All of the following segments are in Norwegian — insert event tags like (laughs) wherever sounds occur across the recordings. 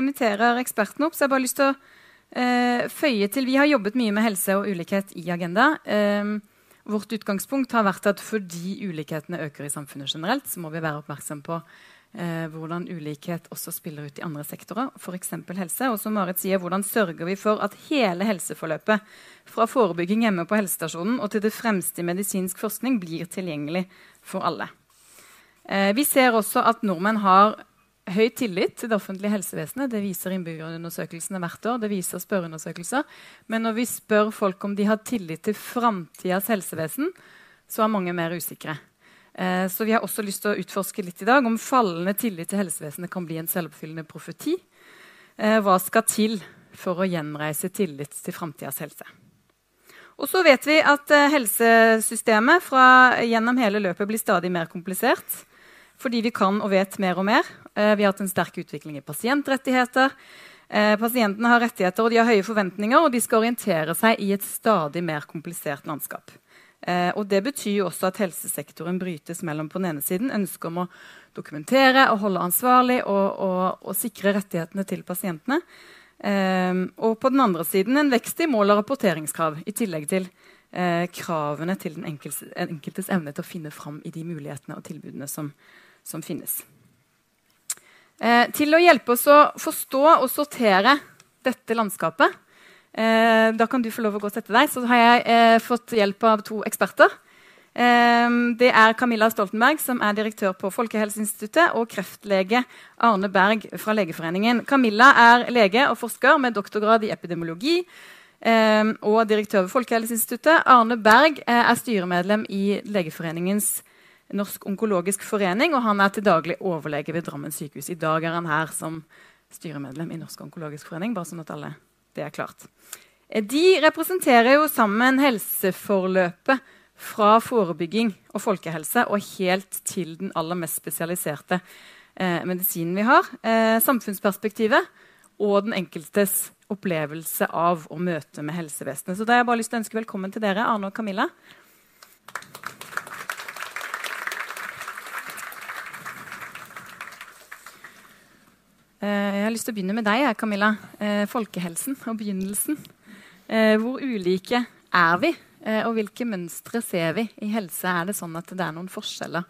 jeg inviterer ekspertene opp, så jeg bare lyst til å eh, føye til Vi har jobbet mye med helse og ulikhet i Agenda. Eh, vårt utgangspunkt har vært at fordi ulikhetene øker i samfunnet generelt, så må vi være oppmerksom på eh, hvordan ulikhet også spiller ut i andre sektorer, f.eks. helse. Og som Marit sier, hvordan sørger vi for at hele helseforløpet, fra forebygging hjemme på helsestasjonen og til det fremste i medisinsk forskning, blir tilgjengelig for alle. Eh, vi ser også at nordmenn har høy tillit til det offentlige helsevesenet. Det viser innbyggerundersøkelsene hvert år. det viser spørreundersøkelser. Men når vi spør folk om de har tillit til framtidas helsevesen, så er mange mer usikre. Eh, så vi har også lyst til å utforske litt i dag om fallende tillit til helsevesenet kan bli en selvoppfyllende profeti. Eh, hva skal til for å gjenreise tillit til framtidas helse? Og så vet vi at eh, helsesystemet fra, gjennom hele løpet blir stadig mer komplisert fordi vi kan og vet mer og mer. Eh, vi har hatt en sterk utvikling i pasientrettigheter. Eh, pasientene har rettigheter og de har høye forventninger, og de skal orientere seg i et stadig mer komplisert landskap. Eh, og Det betyr jo også at helsesektoren brytes mellom på den ene siden ønsket om å dokumentere og holde ansvarlig og, og, og sikre rettighetene til pasientene. Og på den andre siden en vekst i mål- og rapporteringskrav, i tillegg til eh, kravene til den enkeltes, enkeltes evne til å finne fram i de mulighetene og tilbudene som, som finnes. Eh, til å hjelpe oss å forstå og sortere dette landskapet eh, Da kan du få lov å gå og sette deg. Så har jeg eh, fått hjelp av to eksperter. Eh, det er Camilla Stoltenberg, som er direktør på Folkehelseinstituttet, og kreftlege Arne Berg fra Legeforeningen. Camilla er lege og forsker med doktorgrad i epidemiologi eh, og direktør ved Folkehelseinstituttet. Arne Berg eh, er styremedlem i Legeforeningens Norsk onkologisk forening, og han er til daglig overlege ved Drammen sykehus. I dag er han her som styremedlem i Norsk onkologisk forening. bare sånn at alle det er klart. Eh, de representerer jo sammen helseforløpet fra forebygging og folkehelse og helt til den aller mest spesialiserte eh, medisinen vi har. Eh, samfunnsperspektivet og den enkeltes opplevelse av å møte med helsevesenet. Så da har jeg bare lyst til å ønske velkommen til dere, Arne og Camilla. Jeg har lyst til å begynne med deg, Camilla. Eh, folkehelsen og begynnelsen. Eh, hvor ulike er vi, og hvilke mønstre ser vi i helse? Er det sånn at det er noen forskjeller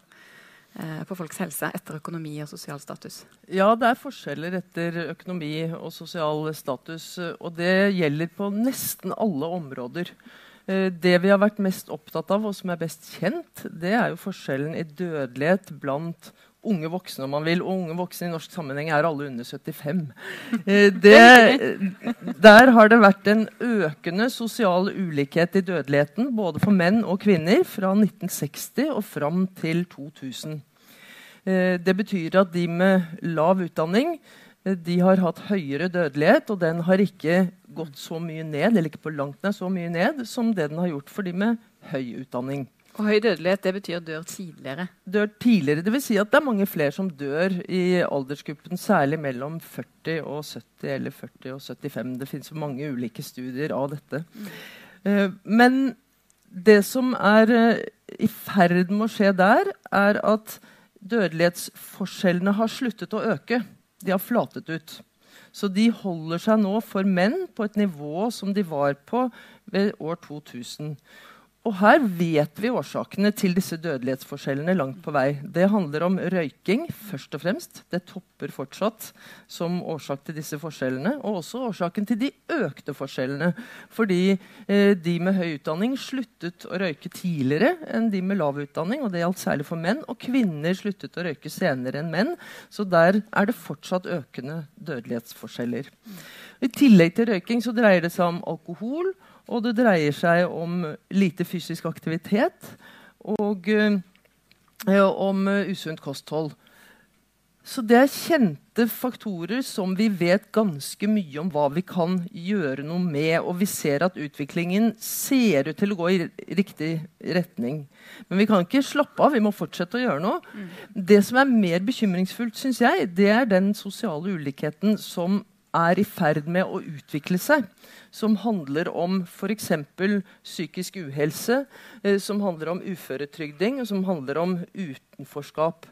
på folks helse etter økonomi og sosial status? Ja, det er forskjeller etter økonomi og sosial status. Og det gjelder på nesten alle områder. Det vi har vært mest opptatt av, og som er best kjent, det er jo forskjellen i dødelighet blant unge voksne, om man vil. Og unge voksne i norsk sammenheng er alle under 75. (laughs) Eh, det, der har det vært en økende sosial ulikhet i dødeligheten, både for menn og kvinner, fra 1960 og fram til 2000. Eh, det betyr at de med lav utdanning eh, de har hatt høyere dødelighet, og den har ikke gått så mye ned eller ikke på langt ned så mye ned som det den har gjort for de med høy utdanning. Og høy dødelighet det betyr dør tidligere? Dør tidligere, vil Si at det er mange flere som dør i aldersgruppen, særlig mellom 40 og 70 eller 40 og 75. Det finnes mange ulike studier av dette. Uh, men det som er uh, i ferd med å skje der, er at dødelighetsforskjellene har sluttet å øke. De har flatet ut. Så de holder seg nå for menn på et nivå som de var på ved år 2000. Og her vet vi årsakene til disse dødelighetsforskjellene langt på vei. Det handler om røyking først og fremst. Det topper fortsatt som årsak til disse forskjellene. Og også årsaken til de økte forskjellene. Fordi eh, de med høy utdanning sluttet å røyke tidligere enn de med lav utdanning. Og det gjaldt særlig for menn. Og kvinner sluttet å røyke senere enn menn. Så der er det fortsatt økende dødelighetsforskjeller. I tillegg til røyking så dreier det seg om alkohol og det dreier seg om lite fysisk aktivitet og eh, om usunt kosthold. Så det er kjente faktorer som vi vet ganske mye om hva vi kan gjøre noe med. Og vi ser at utviklingen ser ut til å gå i riktig retning. Men vi kan ikke slappe av, vi må fortsette å gjøre noe. Mm. Det som er mer bekymringsfullt, syns jeg, det er den sosiale ulikheten som er i ferd med å utvikle seg som handler om f.eks. psykisk uhelse, eh, som handler om uføretrygding, og som handler om utenforskap.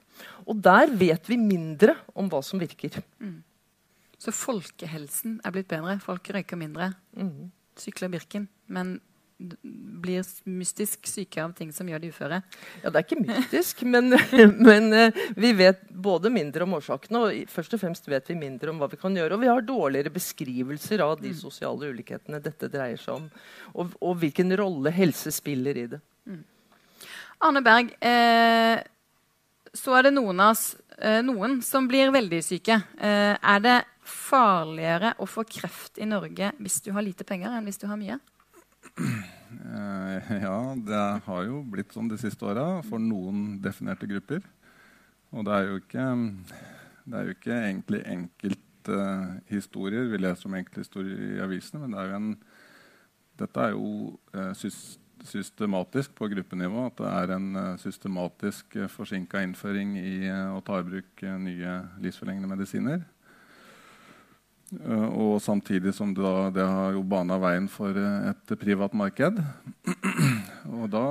Og der vet vi mindre om hva som virker. Mm. Så folkehelsen er blitt bedre. Folk røyker mindre. Mm. Sykler Birken. Men blir mystisk syke av ting som gjør de uføre. Ja, Det er ikke mystisk, men, (laughs) men eh, vi vet både mindre om årsakene, og først og fremst vet vi mindre om hva vi kan gjøre. Og vi har dårligere beskrivelser av de sosiale ulikhetene dette dreier seg om, og, og hvilken rolle helse spiller i det. Arne Berg, eh, så er det noen, av oss, eh, noen som blir veldig syke. Eh, er det farligere å få kreft i Norge hvis du har lite penger, enn hvis du har mye? Eh, (clears throat) ja, det har jo blitt sånn de siste åra for noen definerte grupper. Og det er jo ikke, det er jo ikke egentlig enkelthistorier vi leser om enkelthistorier i avisene, men det er en, dette er jo uh, systematisk på gruppenivå. At det er en uh, systematisk uh, forsinka innføring i eh, å ta i bruk eh, nye livsforlengende medisiner. Eh, og samtidig som det, da, det har jo bana veien for eh, et privat marked. (clears throat) og da,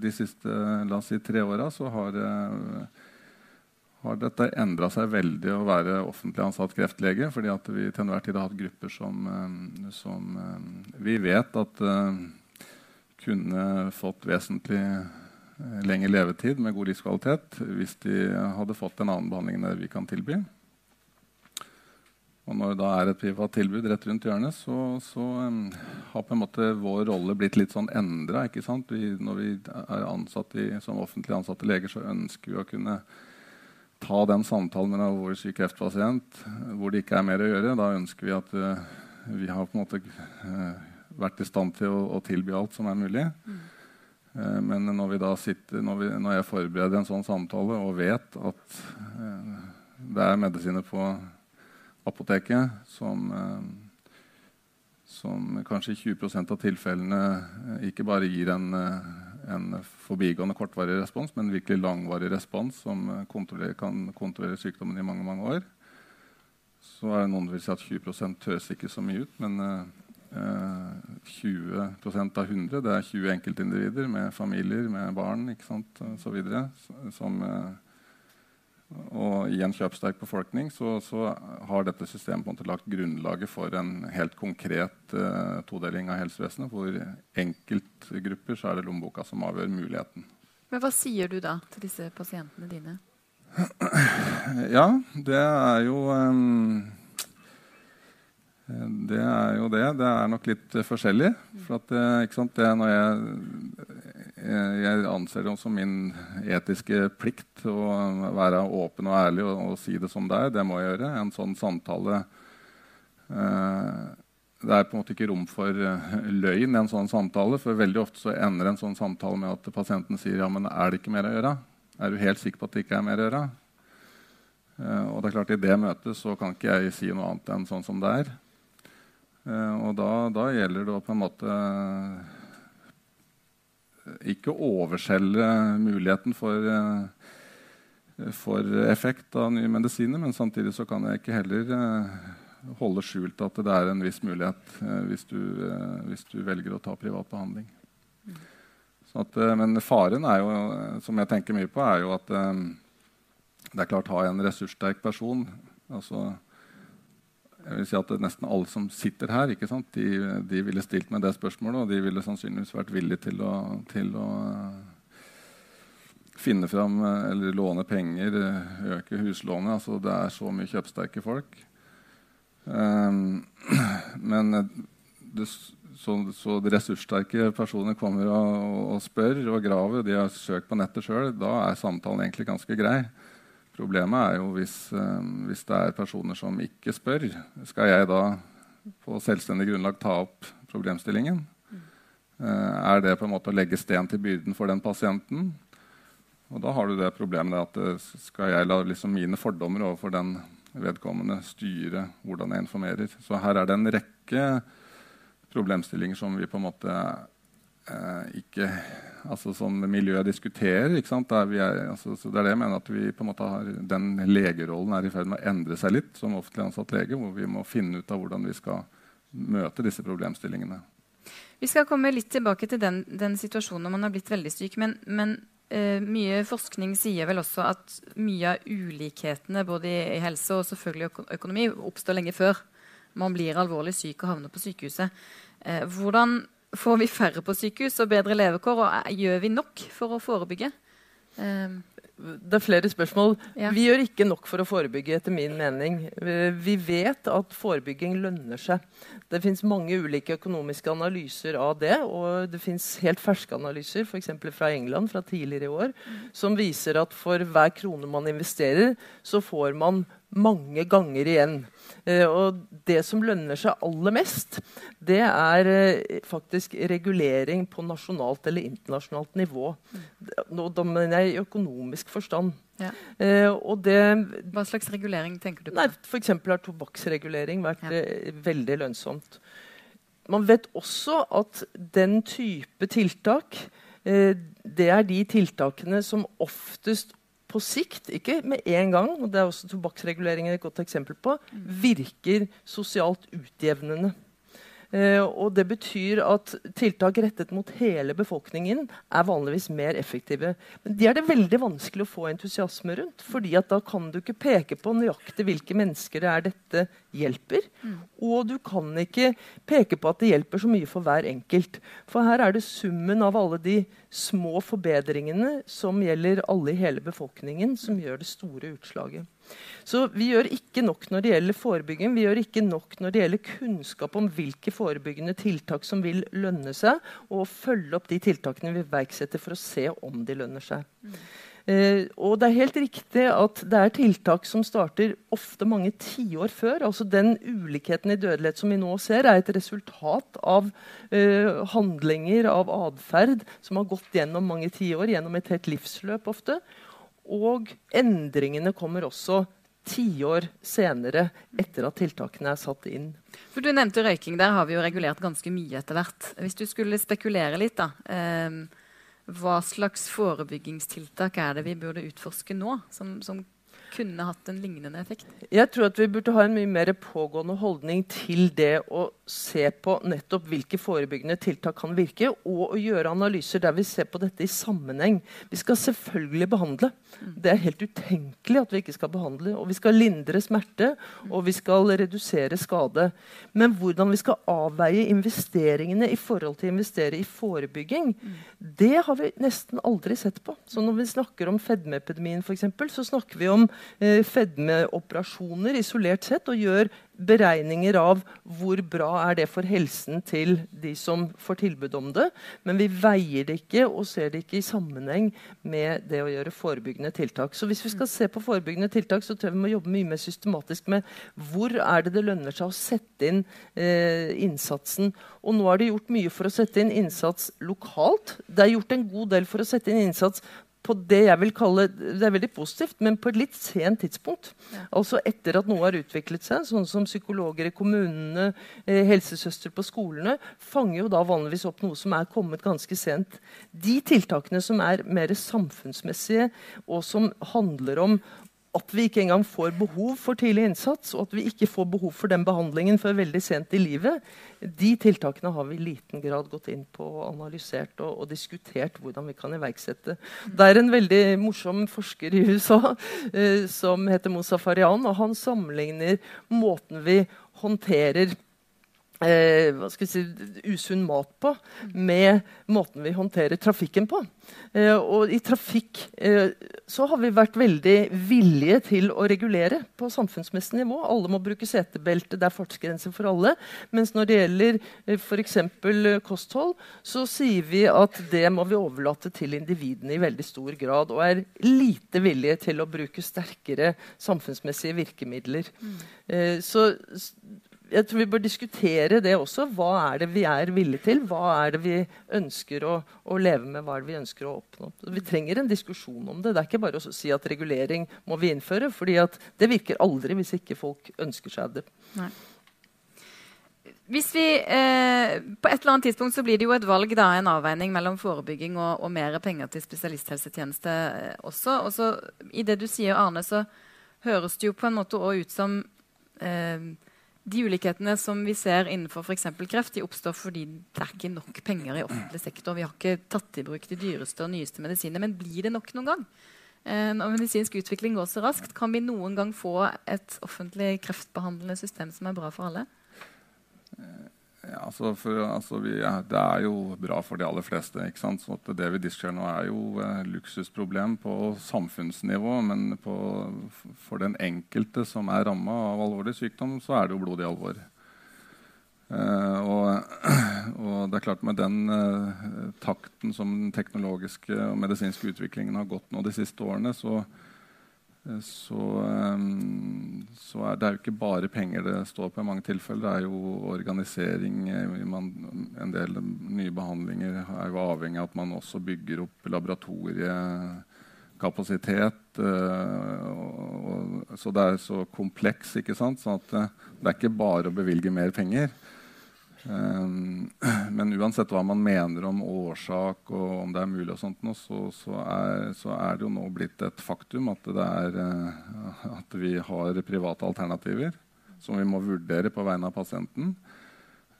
de siste la oss si, tre åra så har, eh, har dette endra seg veldig å være offentlig ansatt kreftlege. fordi at vi til enhver tid har hatt grupper som, som vi vet at kunne fått vesentlig lengre levetid med god livskvalitet hvis de hadde fått en annen behandling enn det vi kan tilby. Og når det da er et privat tilbud rett rundt hjørnet, så, så um, har på en måte vår rolle blitt litt sånn endra. Når vi er ansatt i, som offentlig ansatte leger, så ønsker vi å kunne ta den samtalen med en alvorlig syk kreftpasient hvor det ikke er mer å gjøre. Da ønsker vi at uh, vi har på en måte uh, vært i stand til å, å tilby alt som er mulig. Uh, men når, sitter, når, vi, når jeg forbereder en sånn samtale og vet at det er medisiner på apoteket som, eh, som kanskje i 20 av tilfellene eh, ikke bare gir en, eh, en forbigående kortvarig respons, men virkelig langvarig respons som eh, kan kontrollere sykdommen i mange mange år. Så er det noen som vil si at 20 høres ikke så mye ut, men eh, 20% av 100 det er 20 enkeltindivider med familier, med barn videre, som og i en kjøpsterk befolkning så, så har dette systemet på en måte lagt grunnlaget for en helt konkret uh, todeling av helsevesenet. Hvor enkeltgrupper så er det lommeboka som avgjør muligheten. Men hva sier du da til disse pasientene dine? (clears throat) Ja, det er jo um, Det er jo det. Det er nok litt uh, forskjellig. For at, sant, det når jeg jeg anser det som min etiske plikt å være åpen og ærlig og, og si det som det er. Det må jeg gjøre. En sånn samtale eh, Det er på en måte ikke rom for eh, løgn i en sånn samtale. For veldig ofte så ender en sånn samtale med at pasienten sier ja, men er det ikke mer å gjøre. Er du helt sikker på at det ikke er mer å gjøre? Eh, og det er klart I det møtet så kan ikke jeg si noe annet enn sånn som det er. Eh, og da, da gjelder det å på en måte ikke overselge muligheten for, eh, for effekt av nye medisiner, men samtidig så kan jeg ikke heller eh, holde skjult at det er en viss mulighet eh, hvis du, hvis du velger å ta privat behandling. At, men faren er jo, som jeg tenker mye på, er jo at det er klart ha en ressurssterk person. altså jeg vil si at Nesten alle som sitter her, de, de, ville stilt med det spørsmålet. Og de ville sannsynligvis vært villige til å, til å finne fram eller låne penger, øke huslånet. Altså, det er så mye kjøpsterke folk. Um, (clears throat) men det, så, så de ressurssterke personer kommer og, og, spør og graver. De har søkt på nettet sjøl. Da er samtalen egentlig ganske grei. Problemet er jo hvis, eh, hvis, det er personer som ikke spør. Skal jeg da på selvstendig grunnlag ta opp problemstillingen? Eh, er det på en måte å legge sten til byrden for den pasienten? Og da har du det problemet at eh, skal jeg la liksom, mine fordommer overfor den vedkommende styre hvordan jeg informerer? Så her er det en rekke problemstillinger som vi på en måte eh, ikke altså som miljøet diskuterer. Er altså, det er det jeg mener at vi på en måte har, Den legerollen er i ferd med å endre seg litt som offentlig ansatt lege, hvor vi må finne ut av hvordan vi skal møte disse problemstillingene. Vi skal komme litt tilbake til den, den situasjonen når man har blitt veldig syk. Men, men eh, mye forskning sier vel også at mye av ulikhetene både i, i helse og selvfølgelig øko økonomi oppstår lenge før man blir alvorlig syk og havner på sykehuset. Eh, hvordan får vi færre på sykehus og bedre levekår, og gjør vi nok for å forebygge? Um, det er flere spørsmål. Ja. Vi gjør ikke nok for å forebygge, etter min mening. Vi vet at forebygging lønner seg. Det fins mange ulike økonomiske analyser av det. Og det fins helt ferske analyser, f.eks. fra England fra tidligere i år, som viser at for hver krone man investerer, så får man mange ganger igjen. Eh, og det som lønner seg aller mest, det er eh, faktisk regulering på nasjonalt eller internasjonalt nivå. Nå, da mener jeg i økonomisk forstand. Ja. Uh, og det hva slags regulering tenker du på? Nei, F.eks. har tobakksregulering vært Ja. uh, veldig lønnsomt. Man vet også at den type tiltak uh, det er de tiltakene som oftest på sikt, ikke med en gang, og det er også tobakksreguleringen et godt eksempel på, virker sosialt utjevnende. Eh, og det betyr at tiltak rettet mot hele befolkningen er vanligvis mer effektive. Men de er det veldig vanskelig å få entusiasme rundt. fordi da kan du ikke peke på nøyaktig hvilke mennesker det er dette hjelper. Og du kan ikke peke på at det hjelper så mye for hver enkelt. For her er det summen av alle de små forbedringene som gjelder alle i hele befolkningen, som gjør det store utslaget. Så vi gjør ikke nok når det gjelder forebygging. Vi gjør ikke nok når det gjelder kunnskap om hvilke forebyggende tiltak som vil lønne seg, og følge opp de tiltakene vi iverksetter for å se om de lønner seg. Eh, og det er helt riktig at det er tiltak som starter ofte mange tiår før. altså Den ulikheten i dødelighet som vi nå ser, er et resultat av eh, handlinger, av atferd, som har gått gjennom mange tiår, gjennom et helt livsløp ofte. Og endringene kommer også tiår senere etter at tiltakene er satt inn. For Du nevnte røyking. Der har vi jo regulert ganske mye etter hvert. Hvis du skulle spekulere litt, da. Eh, hva slags forebyggingstiltak er det vi burde utforske nå, som, som kunne hatt en lignende effekt? Jeg tror at vi burde ha en mye mer pågående holdning til det å se på nettopp hvilke forebyggende tiltak kan virke, og å gjøre analyser der vi ser på dette i sammenheng. Vi skal selvfølgelig behandle. Det er helt utenkelig at vi ikke skal behandle. Og vi skal lindre smerte, og vi skal redusere skade. Men hvordan vi skal avveie investeringene i forhold til å investere i forebygging, det har vi nesten aldri sett på. Så når vi snakker om fedmeepidemien, eksempel, så snakker vi om fedmeoperasjoner isolert sett, og gjør beregninger av hvor bra er det for helsen til de som får tilbud om det. Men vi veier det ikke og ser det ikke i sammenheng med det å gjøre forebyggende tiltak. Så hvis vi skal se på forebyggende tiltak, så tror jeg vi må jobbe mye mer systematisk med hvor er det det lønner seg å sette inn eh, innsatsen. Og nå er det gjort mye for å sette inn innsats lokalt. Det er gjort en god del for å sette inn innsats på det jeg vil kalle Det er veldig positivt, men på et litt sent tidspunkt. Ja. Altså etter at noe har utviklet seg, sånn som psykologer i kommunene, eh, helsesøster på skolene, fanger jo da vanligvis opp noe som er kommet ganske sent. De tiltakene som er mer samfunnsmessige, og som handler om at vi ikke engang får behov for tidlig innsats, og at vi ikke får behov for den behandlingen før veldig sent i livet, de tiltakene har vi i liten grad gått inn på og analysert og, og diskutert hvordan vi kan iverksette. Det er en veldig morsom forsker i USA eh, som heter Mosafarian, og han sammenligner måten vi håndterer eh, hva skal vi si, usunn mat på med måten vi håndterer trafikken på. Eh, og i trafikk eh, så har vi vært veldig villige til å regulere på samfunnsmessig nivå. Alle må bruke setebelte, det er fartsgrenser for alle. Mens når det gjelder eh, f.eks. kosthold, så sier vi at det må vi overlate til individene i veldig stor grad. Og er lite villige til å bruke sterkere samfunnsmessige virkemidler. Eh, så jeg tror vi bør diskutere det også. Hva er det vi er villige til? Hva er det vi ønsker å, å leve med? Hva er det vi ønsker å oppnå? Vi trenger en diskusjon om det. Det er ikke bare å si at regulering må vi innføre. fordi det virker aldri hvis ikke folk ønsker seg det. Hvis vi, eh, på et eller annet tidspunkt så blir det jo et valg, da, en avveining mellom forebygging og, og mer penger til spesialisthelsetjeneste eh, også. Og I det du sier, Arne, så høres det jo på en måte òg ut som eh, de ulikhetene som vi ser innenfor f.eks. kreft, de oppstår fordi det er ikke nok penger i offentlig sektor. Vi har ikke tatt i bruk de dyreste og nyeste medisinene. Men blir det nok noen gang? Eh, når medisinsk utvikling går så raskt, kan vi noen gang få et offentlig kreftbehandlende system som er bra for alle? Ja, altså for, altså vi, det er jo bra for de aller fleste. ikke sant? Så det vi diskuterer nå, er jo eh, luksusproblem på samfunnsnivå. Men på, for den enkelte som er ramma av alvorlig sykdom, så er det jo blodig alvor. Eh, og, (clears throat) og, det er klart med den eh, takten som den teknologiske og medisinske utviklingen har gått nå de siste årene, så, så, um, så, er det jo ikke bare penger det står på i mange tilfeller. Det er jo organisering. Man, en del nye behandlinger er jo avhengig av at man også bygger opp laboratoriekapasitet. Og, og, så det er så kompleks. ikke sant? Så at, det er ikke bare å bevilge mer penger. Um, (clears throat) men uansett hva man mener om årsak og om det er mulig, og sånt nå, så, så, er, så, er, det jo nå blitt et faktum at, er, uh, at, vi har private alternativer som vi må vurdere på vegne av pasienten.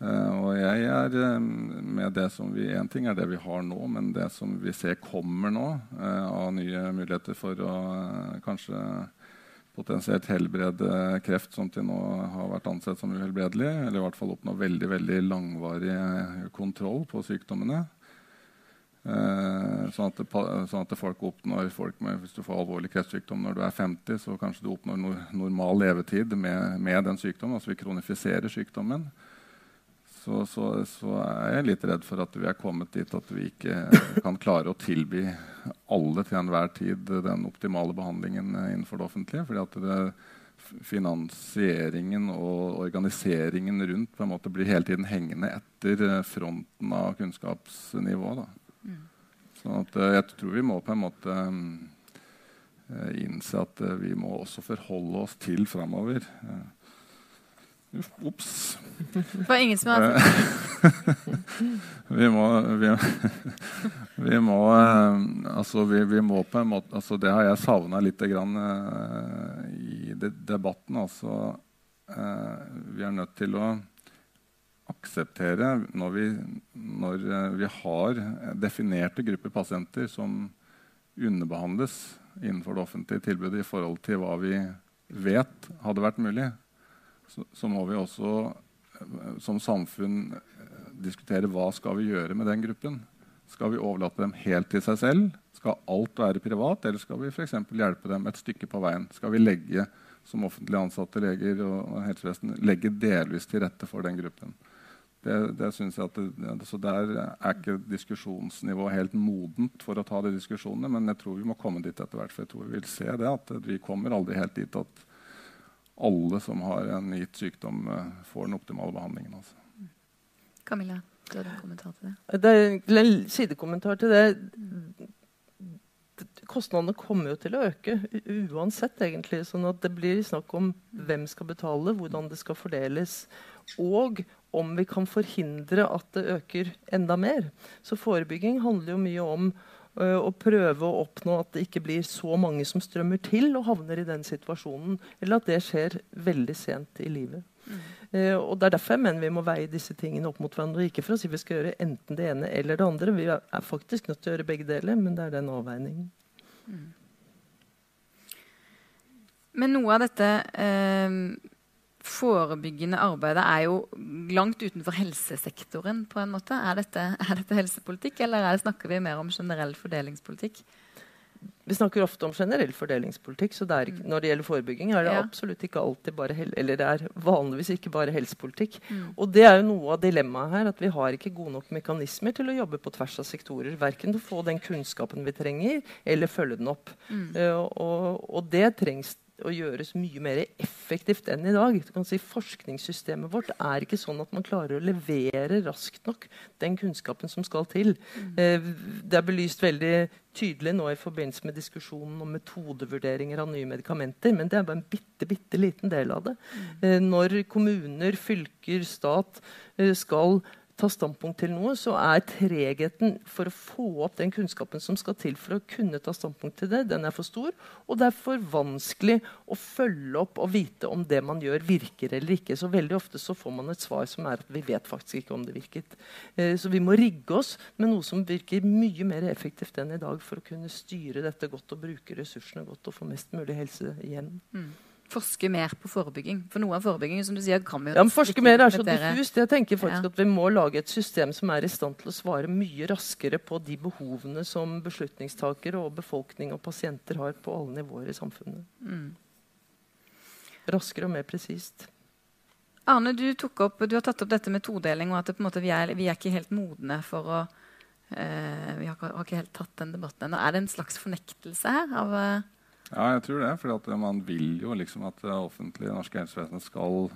Uh, og jeg er um, med det som vi En ting er det vi har nå, men det som vi ser kommer nå av nye muligheter for å kanskje potensielt helbrede kreft som til nå har vært ansett som uhelbredelig, eller i hvert fall oppnå veldig veldig langvarig kontroll på sykdommene. Eh, sånn, at det, sånn, at folk oppnår folk med, Hvis du får alvorlig kreftsykdom når du er 50, så kanskje du oppnår no, normal levetid med, med, den sykdommen. Altså vi kronifiserer sykdommen. Så, så, så, er jeg litt redd for at vi er kommet dit at vi ikke kan klare å tilby alle til enhver tid den optimale behandlingen innenfor det offentlige. fordi at det, finansieringen og organiseringen rundt på en måte blir hele tiden hengende etter fronten av kunnskapsnivået. Mm. Så at, eh, jeg tror vi må på en måte innse at vi må også forholde oss til framover. Ops. Det var ingen som hadde (laughs) vi må, vi, (laughs) vi må eh, altså vi, vi, må på en måte altså Det har jeg savna litt grann, uh, i de, debatten. Altså, vi er nødt til å akseptere når vi, når vi har definerte grupper pasienter som underbehandles innenfor det offentlige tilbudet i forhold til hva vi vet hadde vært mulig så, så, må vi også eh, som samfunn eh, diskutere hva skal vi gjøre med den gruppen. Skal vi overlate dem helt til seg selv? Skal alt være privat? Eller skal vi for hjelpe dem et stykke på veien? Skal vi legge som offentlig ansatte leger og, helsevesen legge delvis til rette for den gruppen? Det, det synes jeg at det, så Der er ikke diskusjonsnivået helt modent for å ta de diskusjonene. Men jeg tror vi må komme dit etter hvert. For jeg tror vi vil se det at vi kommer aldri helt dit at alle som har en gitt sykdom, eh, får den optimale behandlingen. Altså. Camilla, du hadde en kommentar til det? Det er en sidekommentar til det. Kostnadene kommer jo til å øke uansett, egentlig. sånn at det blir snakk om hvem skal betale, hvordan det skal fordeles, og om vi kan forhindre at det øker enda mer. Så forebygging handler jo mye om Eh, og prøve å oppnå at det ikke blir så mange som strømmer til og havner i den situasjonen. Eller at det skjer veldig sent i livet. Mm. Uh, og Det er derfor jeg mener vi må veie disse tingene opp mot hverandre. Ikke for å si vi skal gjøre enten det ene eller det andre. Vi er, faktisk nødt til å gjøre begge deler, men det er den avveiningen. Mm. Men noe av dette uh, forebyggende arbeidet er jo langt utenfor helsesektoren. på en måte. Er dette, er dette helsepolitikk, eller det, snakker vi mer om generell fordelingspolitikk? Vi snakker ofte om generell fordelingspolitikk. så det er, mm. Når det gjelder forebygging, er det ja. absolutt ikke alltid bare eller det er vanligvis ikke bare helsepolitikk. Mm. Og det er jo noe av dilemmaet her, at vi har ikke gode nok mekanismer til å jobbe på tvers av sektorer. Verken til å få den kunnskapen vi trenger, eller følge den opp. Mm. Uh, og, og, det trengs å gjøres mye mer effektivt enn i dag. Du kan si Forskningssystemet vårt er ikke sånn at man klarer å levere raskt nok den kunnskapen som skal til. Mm. Eh, det er belyst veldig tydelig nå i forbindelse med diskusjonen om metodevurderinger av nye medikamenter, men det er bare en bitte, bitte liten del av det. Mm. Eh, når kommuner, fylker, stat eh, skal ta standpunkt til noe, så er tregheten for å få opp den kunnskapen som skal til for å kunne ta standpunkt til det, den er for stor. Og det er for vanskelig å følge opp og vite om det man gjør, virker eller ikke. Så veldig ofte så får man et svar som er at vi vet faktisk ikke om det virket. Eh, så vi må rigge oss med noe som virker mye mer effektivt enn i dag for å kunne styre dette godt og bruke ressursene godt og få mest mulig helse igjen. Mm forske mer på forebygging? For noe av forebyggingen som du sier, kan vi jo ja, men Forske mer er så diffust. Jeg tenker faktisk ja. at Vi må lage et system som er i stand til å svare mye raskere på de behovene som beslutningstakere og befolkning og pasienter har på alle nivåer i samfunnet. Mm. Raskere og mer presist. Arne, du, opp, du, har tatt opp dette med todeling, og at måte, vi, er, vi, er, ikke helt modne for å eh, Vi har, har, ikke helt tatt den debatten ennå. Er det en slags fornektelse her? av... Eh, ja, jeg tror det. For man vil jo liksom at det offentlige norske helsevesenet skal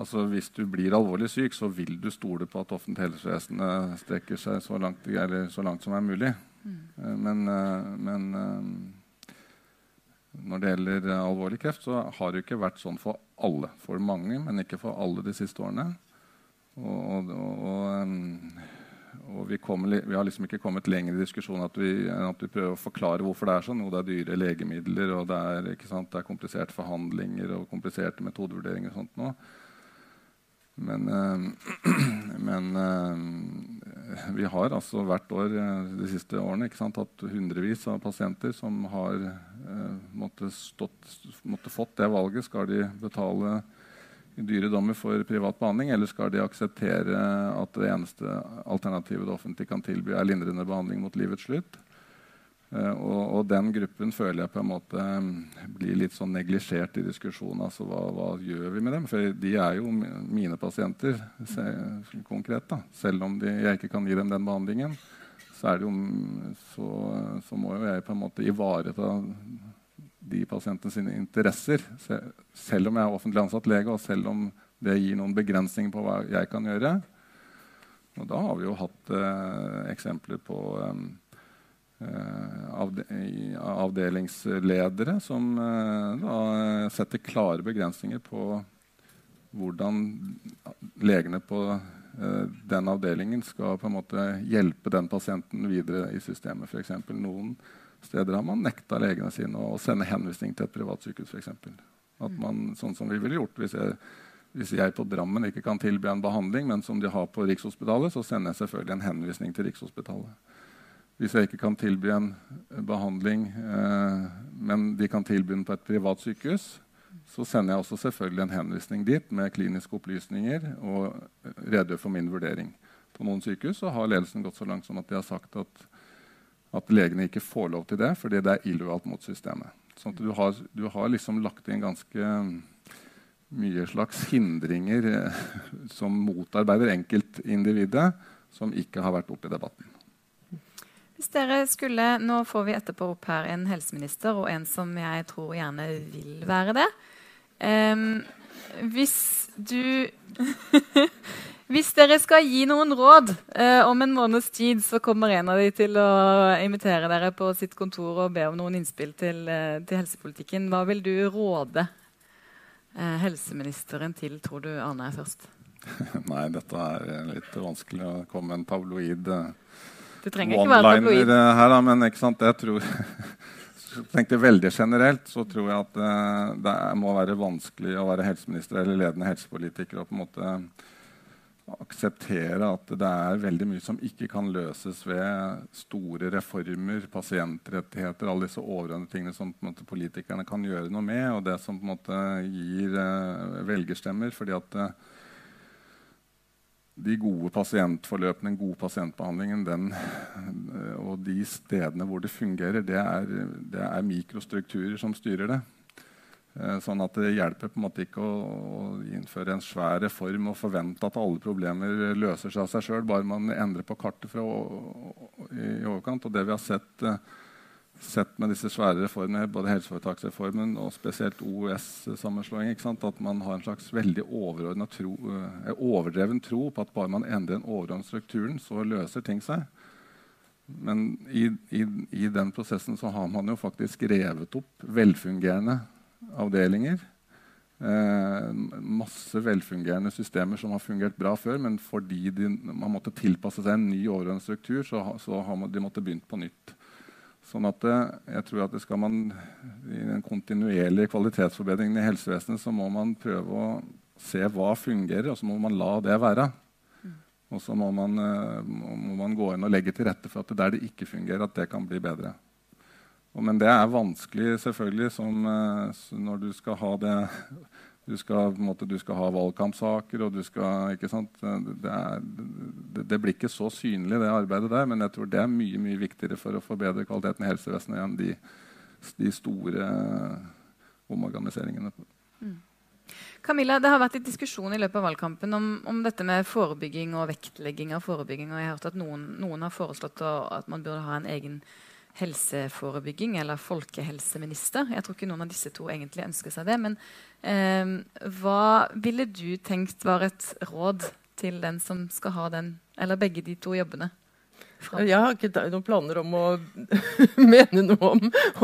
Altså Hvis du blir alvorlig syk, så vil du stole på at offentlig helsevesen strekker seg så langt, så langt som er mulig. Mm. Eh, men, eh, men, eh, når det gjelder alvorlig kreft, så har det ikke vært sånn for alle. For mange, men ikke for alle de siste årene. Og, og, og og vi, kom, vi, har liksom ikke kommet lenger i diskusjonen at vi, at vi, prøver å forklare hvorfor det er sånn. Jo, det er dyre legemidler, og det er, det er kompliserte forhandlinger og kompliserte metodevurderinger. og sånt nå. Men, øh, (clears throat) men øh, vi har altså hvert år eh, de siste årene sant, hatt hundrevis av pasienter som har måttet, måttet fått det valget. Skal de betale dyre dommer for privat behandling, eller skal de akseptere at det eneste alternativet det offentlige kan tilby, er lindrende behandling mot livets slutt? Uh, og, og, den gruppen føler jeg på en måte um, blir litt sånn neglisjert i diskusjonen. Altså, hva, hva, gjør vi med dem? For de er jo mine pasienter se, konkret. da. Selv om de, jeg ikke kan gi dem den behandlingen, så, jo, så, så må jo jeg på en måte ivareta de pasientene sine interesser. Selv om jeg er offentlig ansatt lege, og selv om det gir noen begrensninger på hva jeg kan gjøre. Og da har vi jo hatt eh, eksempler på eh, avde avdelingsledere som eh, da setter klare begrensninger på hvordan legene på eh, den avdelingen skal på en måte hjelpe den pasienten videre i systemet. For eksempel, noen steder har man nekta legene sine å sende henvisning til et privat sykehus. For eksempel. at man, sånn som vi ville gjort hvis jeg, hvis jeg, på Drammen ikke kan tilby en behandling, men som de har på Rikshospitalet, så sender jeg selvfølgelig en henvisning til Rikshospitalet. Hvis jeg ikke kan tilby en behandling, eh, men de kan tilby den på et privat sykehus, så sender jeg også selvfølgelig en henvisning dit med kliniske opplysninger og redegjør for min vurdering. På noen sykehus har ledelsen gått så langt som at de har sagt at at legene ikke får lov til det fordi det er illojalt mot systemet. Sånn du har, du har, liksom lagt inn ganske mye slags hindringer eh, (laughs) som motarbeider enkeltindividet, som ikke har vært oppe i debatten. Hvis dere skulle, Nå får vi etterpå opp her en helseminister og en som jeg tror gjerne vil være det. Um, hvis du (laughs) Hvis dere skal gi noen råd eh, om en måneds tid, så kommer en av de til å invitere dere på sitt kontor og be om noen innspill til, eh, til helsepolitikken. Hva vil du råde eh, helseministeren til, tror du, Arne, er først? (laughs) Nei, dette er litt vanskelig å komme med en tabloid eh, one-liner eh, her, da, men ikke sant, jeg tror (laughs) tenkte veldig generelt, så tror jeg at uh, det må være vanskelig å være helseminister eller ledende helsepolitiker og på en måte akseptere at det er veldig mye som ikke kan løses ved store reformer, pasientrettigheter, alle disse overordnede tingene som måte, politikerne kan gjøre noe med, og det som måte gir eh, velgerstemmer. fordi at eh, de gode pasientforløpene, den gode pasientbehandlingen den, eh, og de stedene hvor det fungerer, det er, det er mikrostrukturer som styrer det. Eh, sånn at Det hjelper på en måte ikke å, innføre en svær reform og forvente at alle problemer løser seg av seg sjøl, bare man endrer på kartet fra i, overkant. Og det vi har sett, uh, sett med disse svære reformene, både helseforetaksreformen og spesielt OUS-sammenslåing, at man har en slags veldig tro, uh, overdreven tro på at bare man endrer den overordnede strukturen, så løser ting seg. Men i, i, i den prosessen så har man jo faktisk revet opp velfungerende avdelinger. eh, masse velfungerende systemer som har fungert bra før, men fordi de, man måtte tilpasse seg en ny overordnet struktur, så, så har man, de måtte begynt på nytt. Sånn at det, jeg tror at det skal man, I den kontinuerlige kvalitetsforbedringen i helsevesenet så må man prøve å se hva fungerer, og så må man la det være. Og så må man, eh, må man gå inn og legge til rette for at det der det ikke fungerer, at det kan bli bedre. Men det er vanskelig selvfølgelig som, eh, når du skal ha det du skal, måte, du skal ha valgkampsaker, og du skal ikke sant? Det, er, det, det, blir ikke så synlig, det arbeidet der, men jeg tror det er mye mye viktigere for å forbedre kvaliteten i helsevesenet enn de, de store omorganiseringene. Mm. Camilla, Det har vært litt diskusjon i løpet av valgkampen om, om, dette med forebygging og vektlegging av forebygging. og jeg har hørt at Noen, noen har foreslått å, at man burde ha en egen helseforebygging eller folkehelseminister. Jeg tror ikke noen av disse to egentlig ønsker seg det. Men eh, hva ville du tenkt var et råd til den som skal ha den, eller begge de to jobbene? Jeg har ikke noen planer om å (laughs) mene noe om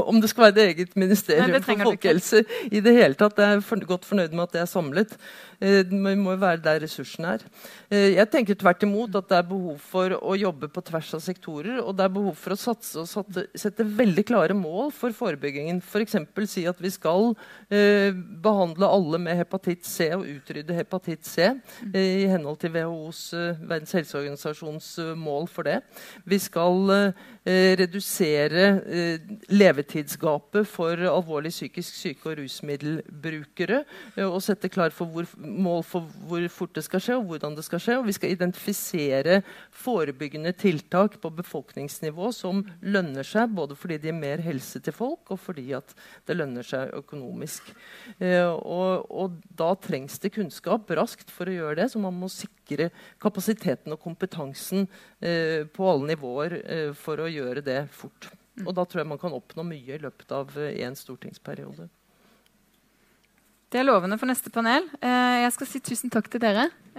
om det skal være et eget ministerium Nei, for folkehelse. i det hele tatt. Jeg er for, godt fornøyd med at det er samlet. Eh, vi må jo være der ressursene er. Eh, jeg tenker tvert imot at det er behov for å jobbe på tvers av sektorer. Og det er behov for å satse og sette, sette veldig klare mål for forebyggingen. F.eks. For si at vi skal eh, behandle alle med hepatitt C og utrydde hepatitt C eh, i henhold til WHOs, eh, Verdens helseorganisasjons mål for det. Vi skal eh, redusere eh, levetidsgapet for alvorlig psykisk syke og rusmiddelbrukere. Eh, og sette klar for hvor, mål for hvor fort det skal skje, og hvordan det skal skje. Og vi skal identifisere forebyggende tiltak på befolkningsnivå som lønner seg, både fordi de gir mer helse til folk, og fordi det lønner seg økonomisk. Og, og da trengs det kunnskap raskt for å gjøre det, så man må sikre kapasiteten og kompetansen eh, på alle nivåer eh, for å gjøre det fort. Og da tror jeg man kan oppnå mye i løpet av én eh, stortingsperiode. Det er lovende for neste panel. Jeg skal si tusen takk til dere.